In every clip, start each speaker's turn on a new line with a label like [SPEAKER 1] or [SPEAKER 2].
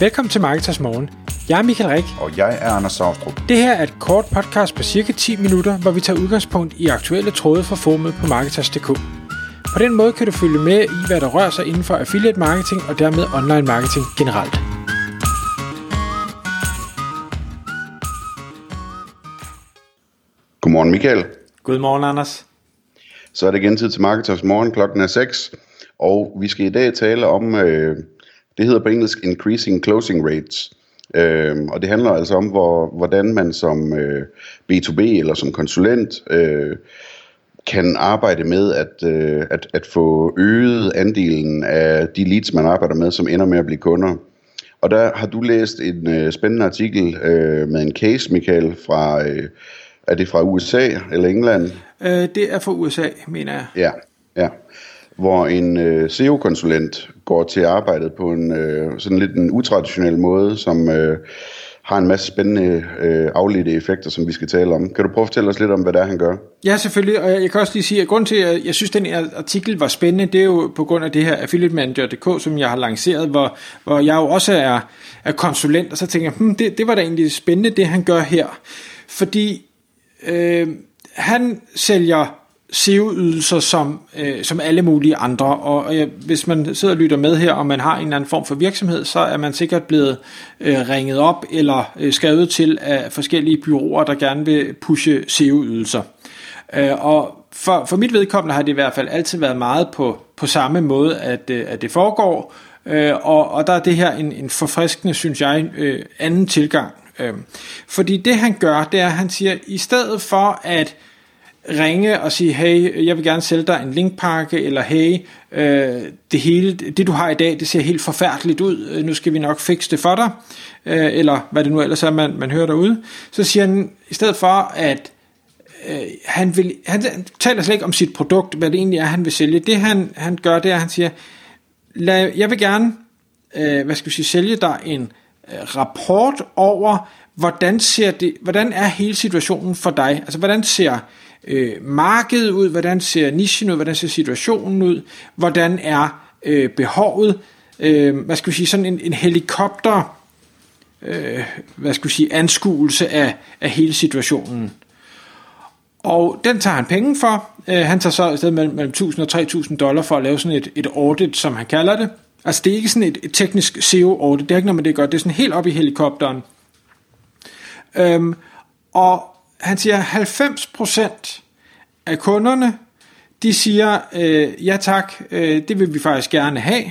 [SPEAKER 1] Velkommen til Marketers Morgen. Jeg er Michael Rik.
[SPEAKER 2] Og jeg er Anders Saustrup.
[SPEAKER 1] Det her er et kort podcast på cirka 10 minutter, hvor vi tager udgangspunkt i aktuelle tråde fra formet på Marketers.dk. På den måde kan du følge med i, hvad der rører sig inden for affiliate marketing og dermed online marketing generelt.
[SPEAKER 2] Godmorgen Michael.
[SPEAKER 1] Godmorgen Anders.
[SPEAKER 2] Så er det igen tid til Marketers Morgen. Klokken er 6. Og vi skal i dag tale om, øh, det hedder på engelsk Increasing Closing Rates. Øh, og det handler altså om, hvor, hvordan man som øh, B2B eller som konsulent øh, kan arbejde med at, øh, at, at få øget andelen af de leads, man arbejder med, som ender med at blive kunder. Og der har du læst en øh, spændende artikel øh, med en case, Michael, fra, øh, er det fra USA eller England?
[SPEAKER 1] Øh, det er fra USA, mener jeg.
[SPEAKER 2] Ja, ja. Hvor en øh, SEO-konsulent går til arbejdet på en øh, sådan lidt en utraditionel måde, som øh, har en masse spændende øh, afledte effekter, som vi skal tale om. Kan du prøve at fortælle os lidt om, hvad det er, han gør?
[SPEAKER 1] Ja, selvfølgelig, og jeg kan også lige sige, at grund til, at jeg synes, at den her artikel var spændende, det er jo på grund af det her Affiliate Manager.dk, som jeg har lanceret, hvor, hvor jeg jo også er, er konsulent, og så tænker jeg, hmm, det, det var da egentlig spændende, det han gør her. Fordi øh, han sælger SEO-ydelser som, øh, som alle mulige andre, og, øh, hvis man sidder og lytter med her, og man har en eller anden form for virksomhed, så er man sikkert blevet øh, ringet op eller øh, skrevet til af forskellige byråer, der gerne vil pushe SEO-ydelser. Øh, og for, for mit vedkommende har det i hvert fald altid været meget på, på samme måde, at, øh, at det foregår, øh, og, og der er det her en, en forfriskende, synes jeg, øh, anden tilgang. Øh, fordi det han gør, det er, at han siger, i stedet for at ringe og sige, hey, jeg vil gerne sælge dig en linkpakke, eller hey, øh, det hele, det du har i dag, det ser helt forfærdeligt ud, nu skal vi nok fikse det for dig, øh, eller hvad det nu ellers er, man, man hører derude. Så siger han, i stedet for at øh, han, vil, han taler slet ikke om sit produkt, hvad det egentlig er, han vil sælge. Det han, han gør, det er, at han siger, lad, jeg vil gerne, øh, hvad skal vi sige, sælge dig en øh, rapport over, hvordan ser det, hvordan er hele situationen for dig? Altså, hvordan ser øh, Øh, markedet ud, hvordan ser nichen ud, hvordan ser situationen ud, hvordan er øh, behovet, øh, hvad skal vi sige, sådan en, en helikopter, øh, hvad skal vi sige, anskuelse af, af hele situationen. Og den tager han penge for. Øh, han tager så i stedet mellem, mellem 1000 og 3000 dollar for at lave sådan et, et audit, som han kalder det. Altså det er ikke sådan et, et teknisk SEO-audit, det er ikke noget med det gør, det er sådan helt op i helikopteren. Øhm, og han siger, 90% af kunderne, de siger, øh, ja tak, øh, det vil vi faktisk gerne have.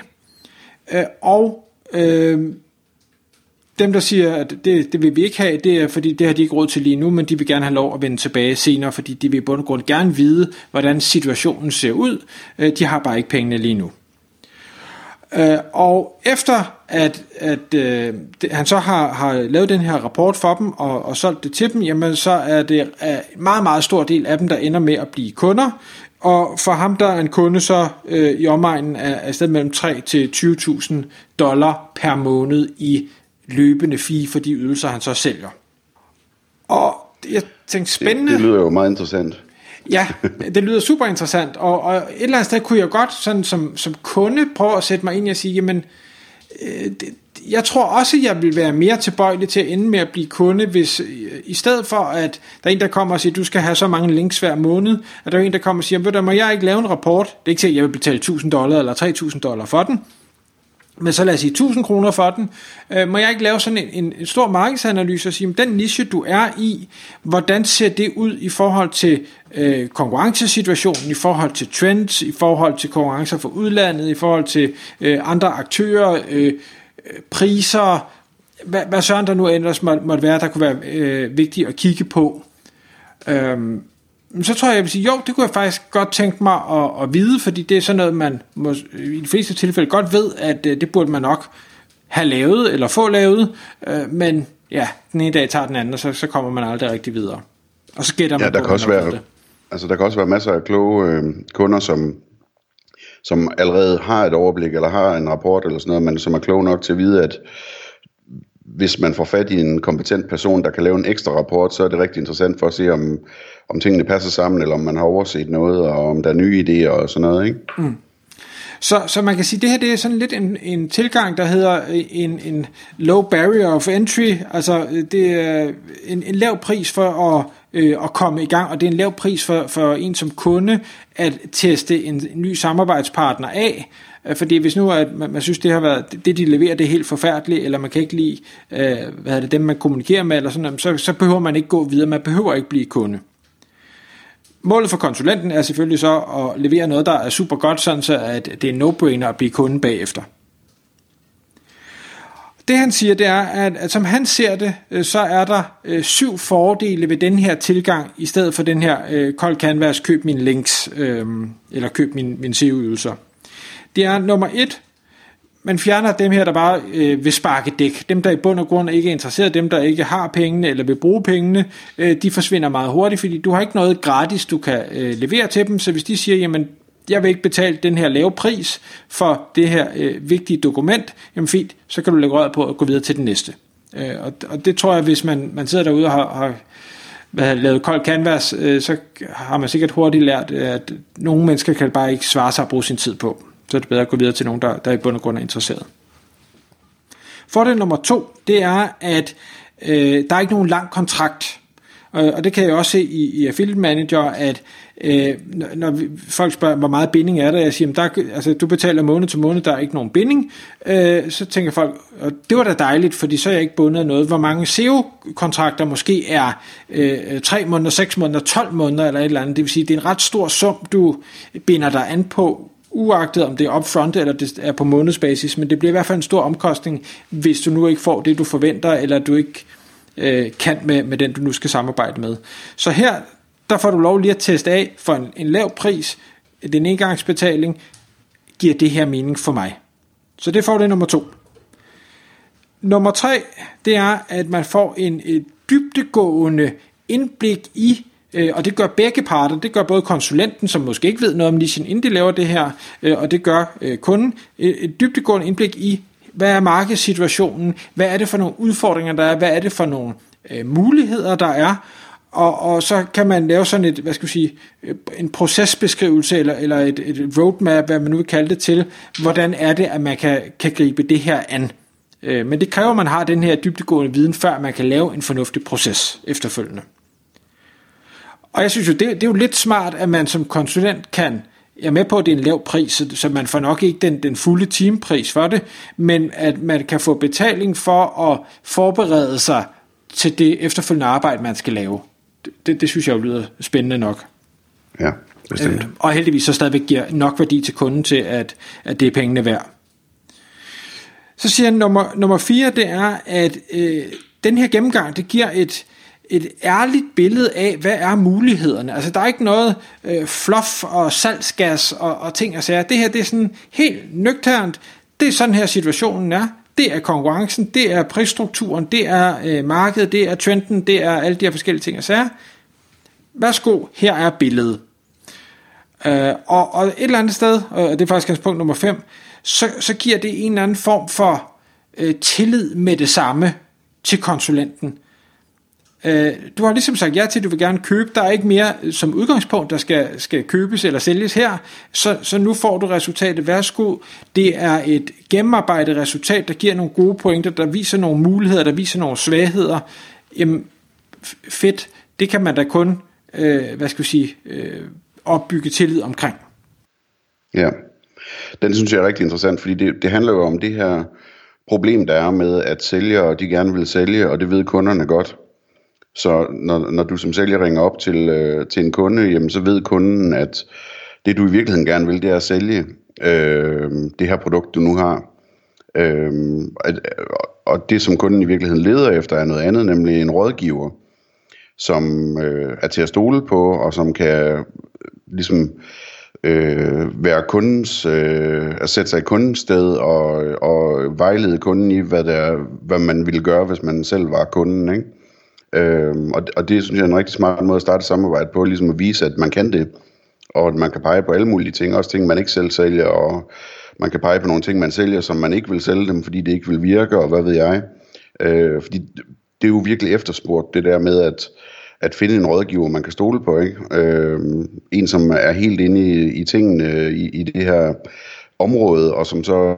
[SPEAKER 1] Øh, og øh, dem, der siger, at det, det vil vi ikke have, det er, fordi det har de ikke råd til lige nu, men de vil gerne have lov at vende tilbage senere, fordi de vil i bund og grund gerne vide, hvordan situationen ser ud. Øh, de har bare ikke pengene lige nu. Øh, og efter at, at øh, det, han så har, har lavet den her rapport for dem og, og solgt det til dem, jamen så er det en meget, meget stor del af dem, der ender med at blive kunder. Og for ham der er en kunde så øh, i omegnen af, af sted mellem 3 til 20.000 dollar per måned i løbende fee for de ydelser, han så sælger. Og jeg tænkte spændende.
[SPEAKER 2] Det, det lyder jo meget interessant.
[SPEAKER 1] Ja, det lyder super interessant, og, og et eller andet sted kunne jeg godt sådan som, som kunde prøve at sætte mig ind og sige, jamen, øh, det, jeg tror også, jeg vil være mere tilbøjelig til at ende med at blive kunde, hvis øh, i stedet for, at der er en, der kommer og siger, du skal have så mange links hver måned, at der er en, der kommer og siger, ved du, må jeg ikke lave en rapport? Det er ikke til, at jeg vil betale 1000 dollar eller 3000 dollar for den, men så lad os sige 1000 kroner for den, øh, må jeg ikke lave sådan en, en, en stor markedsanalyse og sige, den niche du er i, hvordan ser det ud i forhold til øh, konkurrencesituationen, i forhold til trends, i forhold til konkurrencer fra udlandet, i forhold til øh, andre aktører, øh, priser, hvad, hvad søren der nu ellers må, måtte være, der kunne være øh, vigtigt at kigge på. Øhm, så tror jeg, jeg vil sige, jo, det kunne jeg faktisk godt tænke mig at, at vide, fordi det er sådan noget, man må, i de fleste tilfælde godt ved, at øh, det burde man nok have lavet, eller få lavet, øh, men ja, den ene dag tager den anden, og så, så kommer man aldrig rigtig videre. Og så gætter man
[SPEAKER 2] ja, der
[SPEAKER 1] på,
[SPEAKER 2] kan også være,
[SPEAKER 1] det.
[SPEAKER 2] altså der kan også være masser af kloge øh, kunder, som, som allerede har et overblik, eller har en rapport, eller sådan noget, men som er kloge nok til at vide, at hvis man får fat i en kompetent person, der kan lave en ekstra rapport, så er det rigtig interessant for at se, om, om tingene passer sammen, eller om man har overset noget, og om der er nye idéer og sådan noget. Ikke? Mm.
[SPEAKER 1] Så, så man kan sige, at det her det er sådan lidt en, en tilgang, der hedder øh, en, en low barrier of entry, altså øh, det er en, en lav pris for at, øh, at komme i gang, og det er en lav pris for, for en som kunde at teste en, en ny samarbejdspartner af, øh, fordi hvis nu at man, man synes, det har været det, de leverer, det er helt forfærdeligt, eller man kan ikke lide, øh, hvad er det, dem man kommunikerer med, eller sådan, så, så behøver man ikke gå videre, man behøver ikke blive kunde. Målet for konsulenten er selvfølgelig så at levere noget, der er super godt, sådan så at det er no-brainer at blive kunde bagefter. Det han siger, det er, at, at som han ser det, øh, så er der øh, syv fordele ved den her tilgang, i stedet for den her øh, kold canvas, køb mine links, øh, eller køb min, min SEO-ydelser. Det er nummer et, man fjerner dem her, der bare øh, vil sparke dæk. Dem, der i bund og grund ikke er interesseret, dem, der ikke har pengene eller vil bruge pengene, øh, de forsvinder meget hurtigt, fordi du har ikke noget gratis, du kan øh, levere til dem. Så hvis de siger, jamen, jeg vil ikke betale den her lave pris for det her øh, vigtige dokument, jamen fint, så kan du lægge røret på at gå videre til den næste. Øh, og, og det tror jeg, hvis man, man sidder derude og har, har hvad, lavet kold canvas, øh, så har man sikkert hurtigt lært, at nogle mennesker kan bare ikke svare sig at bruge sin tid på så er det bedre at gå videre til nogen, der, der i bund og grund er interesseret. Fordel nummer to, det er, at øh, der er ikke nogen lang kontrakt. Og, og det kan jeg også se i, i Affiliate Manager, at øh, når vi, folk spørger, hvor meget binding er der, jeg siger, der, altså, du betaler måned til måned, der er ikke nogen binding, øh, så tænker folk, og det var da dejligt, fordi så er jeg ikke bundet af noget. Hvor mange SEO-kontrakter måske er øh, 3 måneder, 6 måneder, 12 måneder eller et eller andet, det vil sige, det er en ret stor sum, du binder dig an på uagtet om det er upfront eller det er på månedsbasis, men det bliver i hvert fald en stor omkostning, hvis du nu ikke får det, du forventer, eller du ikke øh, kan med, med den, du nu skal samarbejde med. Så her, der får du lov lige at teste af for en, en lav pris, den engangsbetaling, giver det her mening for mig. Så det får det nummer to. Nummer tre, det er, at man får en et dybtegående indblik i Øh, og det gør begge parter. Det gør både konsulenten, som måske ikke ved noget om nichen, inden de laver det her, øh, og det gør øh, kunden. Et dybdegående indblik i, hvad er markedssituationen, hvad er det for nogle udfordringer, der er, hvad er det for nogle øh, muligheder, der er, og, og så kan man lave sådan et, hvad skal vi sige, øh, en procesbeskrivelse eller, eller et, et roadmap, hvad man nu vil kalde det til, hvordan er det, at man kan, kan gribe det her an. Øh, men det kræver, at man har den her dybdegående viden, før man kan lave en fornuftig proces efterfølgende. Og jeg synes jo, det, det er jo lidt smart, at man som konsulent kan, jeg er med på, at det er en lav pris, så, man får nok ikke den, den fulde timepris for det, men at man kan få betaling for at forberede sig til det efterfølgende arbejde, man skal lave. Det, det synes jeg jo lyder spændende nok.
[SPEAKER 2] Ja, bestemt. Øh,
[SPEAKER 1] og heldigvis så stadigvæk giver nok værdi til kunden til, at, at det er pengene værd. Så siger han, nummer, nummer fire, det er, at øh, den her gennemgang, det giver et, et ærligt billede af, hvad er mulighederne. Altså, der er ikke noget øh, fluff og salgsgas og, og ting og sager. Det her, det er sådan helt nøgternt. Det er sådan her situationen er. Det er konkurrencen, det er prisstrukturen, det er øh, markedet, det er trenden, det er alle de her forskellige ting og sager. Værsgo, her er billedet. Øh, og, og et eller andet sted, og det er faktisk punkt nummer 5, så, så giver det en eller anden form for øh, tillid med det samme til konsulenten. Øh, du har ligesom sagt ja til, at du vil gerne købe. Der er ikke mere øh, som udgangspunkt, der skal, skal købes eller sælges her. Så, så nu får du resultatet. Værsgo. Det er et gennemarbejdet resultat, der giver nogle gode pointer, der viser nogle muligheder, der viser nogle svagheder. Jamen, fedt. Det kan man da kun, øh, hvad skal vi sige, øh, opbygge tillid omkring.
[SPEAKER 2] Ja, den synes jeg er rigtig interessant, fordi det, det handler jo om det her problem, der er med, at sælgere de gerne vil sælge, og det ved kunderne godt. Så når, når du som sælger ringer op til, øh, til en kunde, jamen, så ved kunden, at det du i virkeligheden gerne vil, det er at sælge øh, det her produkt, du nu har. Øh, og det, som kunden i virkeligheden leder efter, er noget andet, nemlig en rådgiver, som øh, er til at stole på, og som kan ligesom øh, være kundens, øh, at sætte sig i kundens sted og, og vejlede kunden i, hvad, der, hvad man ville gøre, hvis man selv var kunden. Ikke? Øhm, og, og det synes jeg er en rigtig smart måde at starte et samarbejde på, ligesom at vise, at man kan det, og at man kan pege på alle mulige ting, også ting, man ikke selv sælger, og man kan pege på nogle ting, man sælger, som man ikke vil sælge dem, fordi det ikke vil virke, og hvad ved jeg. Øh, fordi det er jo virkelig efterspurgt, det der med at, at finde en rådgiver, man kan stole på. Ikke? Øh, en, som er helt inde i, i tingene i, i det her område, og som så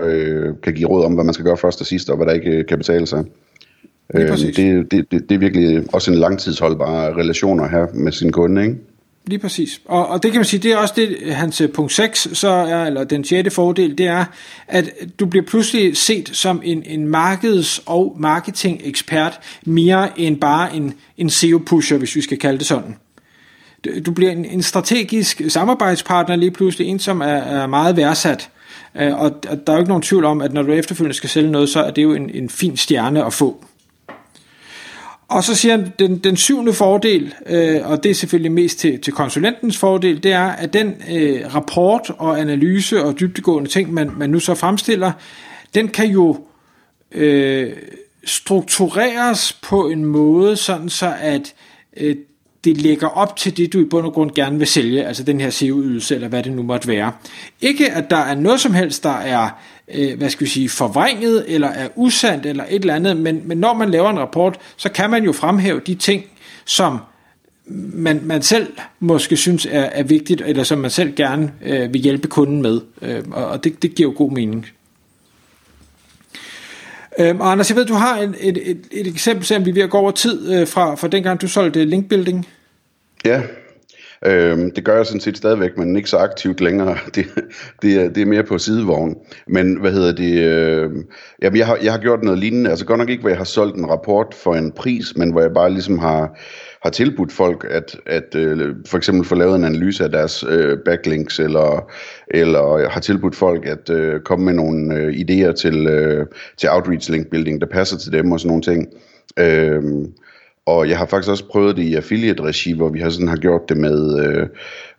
[SPEAKER 2] øh, kan give råd om, hvad man skal gøre først og sidst, og hvad der ikke kan betale sig. Øh, det, det, det, det er virkelig også en langtidsholdbar relationer her med sin kunde, ikke?
[SPEAKER 1] Lige præcis. Og, og det kan man sige, det er også det, hans øh, punkt 6, så er, eller den sjette fordel, det er, at du bliver pludselig set som en, en markeds- og marketing-ekspert, mere end bare en, en SEO-pusher, hvis vi skal kalde det sådan. Du bliver en, en strategisk samarbejdspartner lige pludselig, en som er, er meget værdsat. Øh, og der er jo ikke nogen tvivl om, at når du efterfølgende skal sælge noget, så er det jo en, en fin stjerne at få. Og så siger han, den, den syvende fordel, øh, og det er selvfølgelig mest til, til konsulentens fordel, det er, at den øh, rapport og analyse og dybdegående ting, man, man nu så fremstiller, den kan jo øh, struktureres på en måde, sådan så at øh, det lægger op til det, du i bund og grund gerne vil sælge, altså den her SEO-ydelse, eller hvad det nu måtte være. Ikke at der er noget som helst, der er, øh, hvad skal vi sige, forvrænget, eller er usandt, eller et eller andet, men, men når man laver en rapport, så kan man jo fremhæve de ting, som man, man selv måske synes er, er vigtigt, eller som man selv gerne øh, vil hjælpe kunden med, øh, og det, det giver jo god mening. Øhm, og Anders, jeg ved, du har et, et, et, et eksempel, selvom vi er ved at gå over tid øh, fra, fra dengang, du solgte linkbuilding.
[SPEAKER 2] Ja, Øhm, det gør jeg sådan set stadigvæk, men ikke så aktivt længere. Det, det, er, det er mere på sidevogn. Men hvad hedder det? Øh, jamen jeg, har, jeg har gjort noget lignende. Altså godt nok ikke, hvor jeg har solgt en rapport for en pris, men hvor jeg bare ligesom har har tilbudt folk at, at øh, for eksempel få lavet en analyse af deres øh, backlinks, eller, eller har tilbudt folk at øh, komme med nogle øh, idéer til, øh, til outreach link building, der passer til dem og sådan nogle ting. Øh, og jeg har faktisk også prøvet det i affiliate-regi, hvor vi har sådan har gjort det med øh,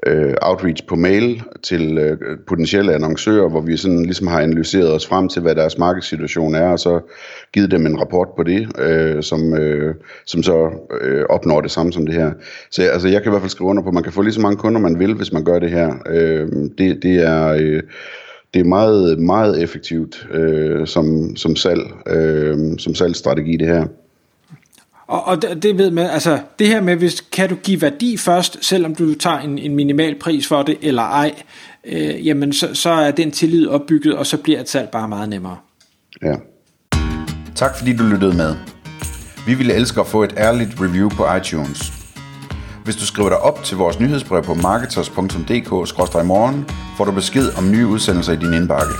[SPEAKER 2] øh, outreach på mail til øh, potentielle annoncører, hvor vi sådan ligesom har analyseret os frem til, hvad deres markedssituation er, og så givet dem en rapport på det, øh, som, øh, som så øh, opnår det samme som det her. Så altså, jeg kan i hvert fald skrive under på, at man kan få lige så mange kunder, man vil, hvis man gør det her. Øh, det, det er... Øh, det er meget, meget effektivt øh, som, som salg, øh, som salgsstrategi det her.
[SPEAKER 1] Og, og det, det ved man, altså det her med, hvis kan du give værdi først, selvom du tager en, en minimal pris for det, eller ej, øh, jamen så, så er den tillid opbygget, og så bliver et salg bare meget nemmere.
[SPEAKER 2] Ja.
[SPEAKER 3] Tak fordi du lyttede med. Vi ville elske at få et ærligt review på iTunes. Hvis du skriver dig op til vores nyhedsbrev på marketers.dk-morgen, får du besked om nye udsendelser i din indbakke.